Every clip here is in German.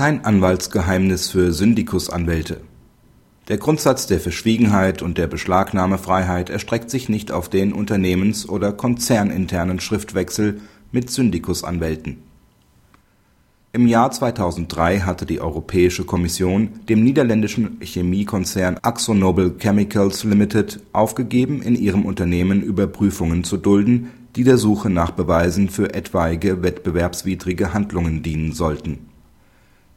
Kein Anwaltsgeheimnis für Syndikusanwälte. Der Grundsatz der Verschwiegenheit und der Beschlagnahmefreiheit erstreckt sich nicht auf den unternehmens- oder konzerninternen Schriftwechsel mit Syndikusanwälten. Im Jahr 2003 hatte die Europäische Kommission dem niederländischen Chemiekonzern AkzoNobel Chemicals Limited aufgegeben, in ihrem Unternehmen Überprüfungen zu dulden, die der Suche nach Beweisen für etwaige wettbewerbswidrige Handlungen dienen sollten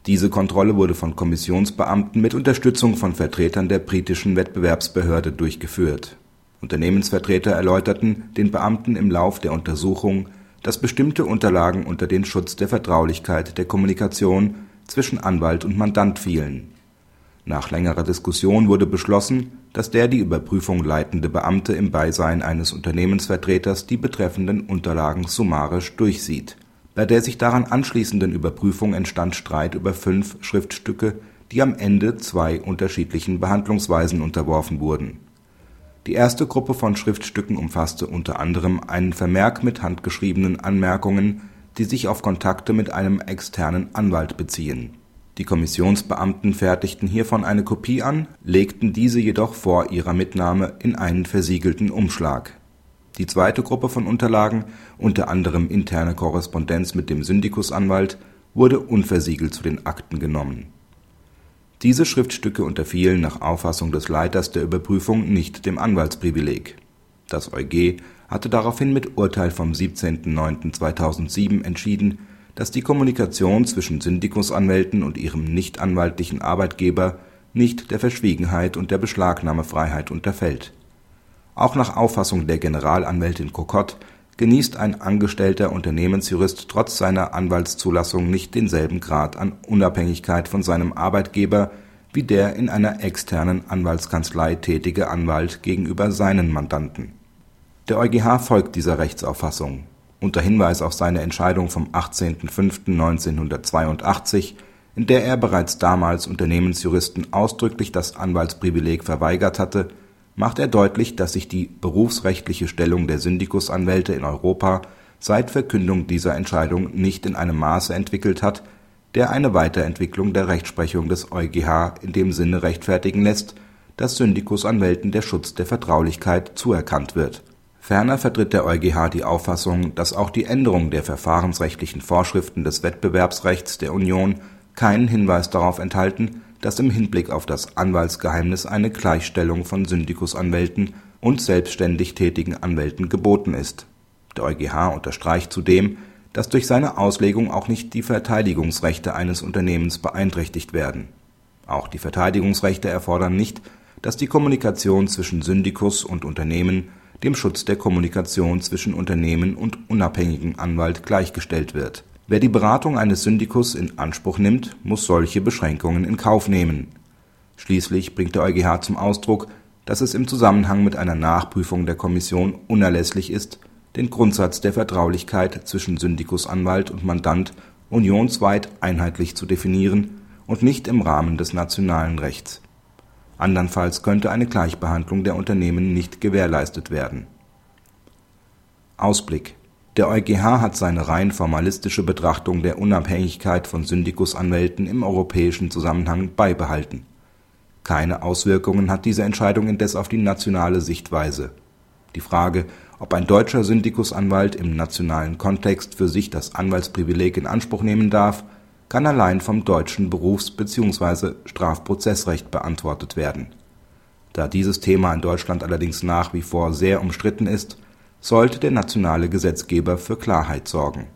diese Kontrolle wurde von Kommissionsbeamten mit Unterstützung von Vertretern der britischen Wettbewerbsbehörde durchgeführt. Unternehmensvertreter erläuterten den Beamten im Lauf der Untersuchung, dass bestimmte Unterlagen unter den Schutz der Vertraulichkeit der Kommunikation zwischen Anwalt und Mandant fielen. Nach längerer Diskussion wurde beschlossen, dass der die Überprüfung leitende Beamte im Beisein eines Unternehmensvertreters die betreffenden Unterlagen summarisch durchsieht bei der sich daran anschließenden Überprüfung entstand Streit über fünf Schriftstücke, die am Ende zwei unterschiedlichen Behandlungsweisen unterworfen wurden. Die erste Gruppe von Schriftstücken umfasste unter anderem einen Vermerk mit handgeschriebenen Anmerkungen, die sich auf Kontakte mit einem externen Anwalt beziehen. Die Kommissionsbeamten fertigten hiervon eine Kopie an, legten diese jedoch vor ihrer Mitnahme in einen versiegelten Umschlag die zweite Gruppe von Unterlagen, unter anderem interne Korrespondenz mit dem Syndikusanwalt, wurde unversiegelt zu den Akten genommen. Diese Schriftstücke unterfielen nach Auffassung des Leiters der Überprüfung nicht dem Anwaltsprivileg. Das EuG hatte daraufhin mit Urteil vom 17.09.2007 entschieden, dass die Kommunikation zwischen Syndikusanwälten und ihrem nichtanwaltlichen Arbeitgeber nicht der Verschwiegenheit und der Beschlagnahmefreiheit unterfällt auch nach Auffassung der Generalanwältin Kokott genießt ein angestellter Unternehmensjurist trotz seiner Anwaltszulassung nicht denselben Grad an Unabhängigkeit von seinem Arbeitgeber wie der in einer externen Anwaltskanzlei tätige Anwalt gegenüber seinen Mandanten. Der EuGH folgt dieser Rechtsauffassung. Unter Hinweis auf seine Entscheidung vom 18.05.1982, in der er bereits damals Unternehmensjuristen ausdrücklich das Anwaltsprivileg verweigert hatte macht er deutlich, dass sich die berufsrechtliche Stellung der Syndikusanwälte in Europa seit Verkündung dieser Entscheidung nicht in einem Maße entwickelt hat, der eine Weiterentwicklung der Rechtsprechung des EuGH in dem Sinne rechtfertigen lässt, dass Syndikusanwälten der Schutz der Vertraulichkeit zuerkannt wird. Ferner vertritt der EuGH die Auffassung, dass auch die Änderung der verfahrensrechtlichen Vorschriften des Wettbewerbsrechts der Union keinen Hinweis darauf enthalten dass im Hinblick auf das Anwaltsgeheimnis eine Gleichstellung von Syndikusanwälten und selbstständig tätigen Anwälten geboten ist. Der EuGH unterstreicht zudem, dass durch seine Auslegung auch nicht die Verteidigungsrechte eines Unternehmens beeinträchtigt werden. Auch die Verteidigungsrechte erfordern nicht, dass die Kommunikation zwischen Syndikus und Unternehmen dem Schutz der Kommunikation zwischen Unternehmen und unabhängigem Anwalt gleichgestellt wird Wer die Beratung eines Syndikus in Anspruch nimmt, muss solche Beschränkungen in Kauf nehmen. Schließlich bringt der EuGH zum Ausdruck, dass es im Zusammenhang mit einer Nachprüfung der Kommission unerlässlich ist, den Grundsatz der Vertraulichkeit zwischen Syndikusanwalt und Mandant unionsweit einheitlich zu definieren und nicht im Rahmen des nationalen Rechts. Andernfalls könnte eine Gleichbehandlung der Unternehmen nicht gewährleistet werden. Ausblick der EuGH hat seine rein formalistische Betrachtung der Unabhängigkeit von Syndikusanwälten im europäischen Zusammenhang beibehalten. Keine Auswirkungen hat diese Entscheidung indes auf die nationale Sichtweise. Die Frage, ob ein deutscher Syndikusanwalt im nationalen Kontext für sich das Anwaltsprivileg in Anspruch nehmen darf, kann allein vom deutschen Berufs bzw. Strafprozessrecht beantwortet werden. Da dieses Thema in Deutschland allerdings nach wie vor sehr umstritten ist sollte der nationale Gesetzgeber für Klarheit sorgen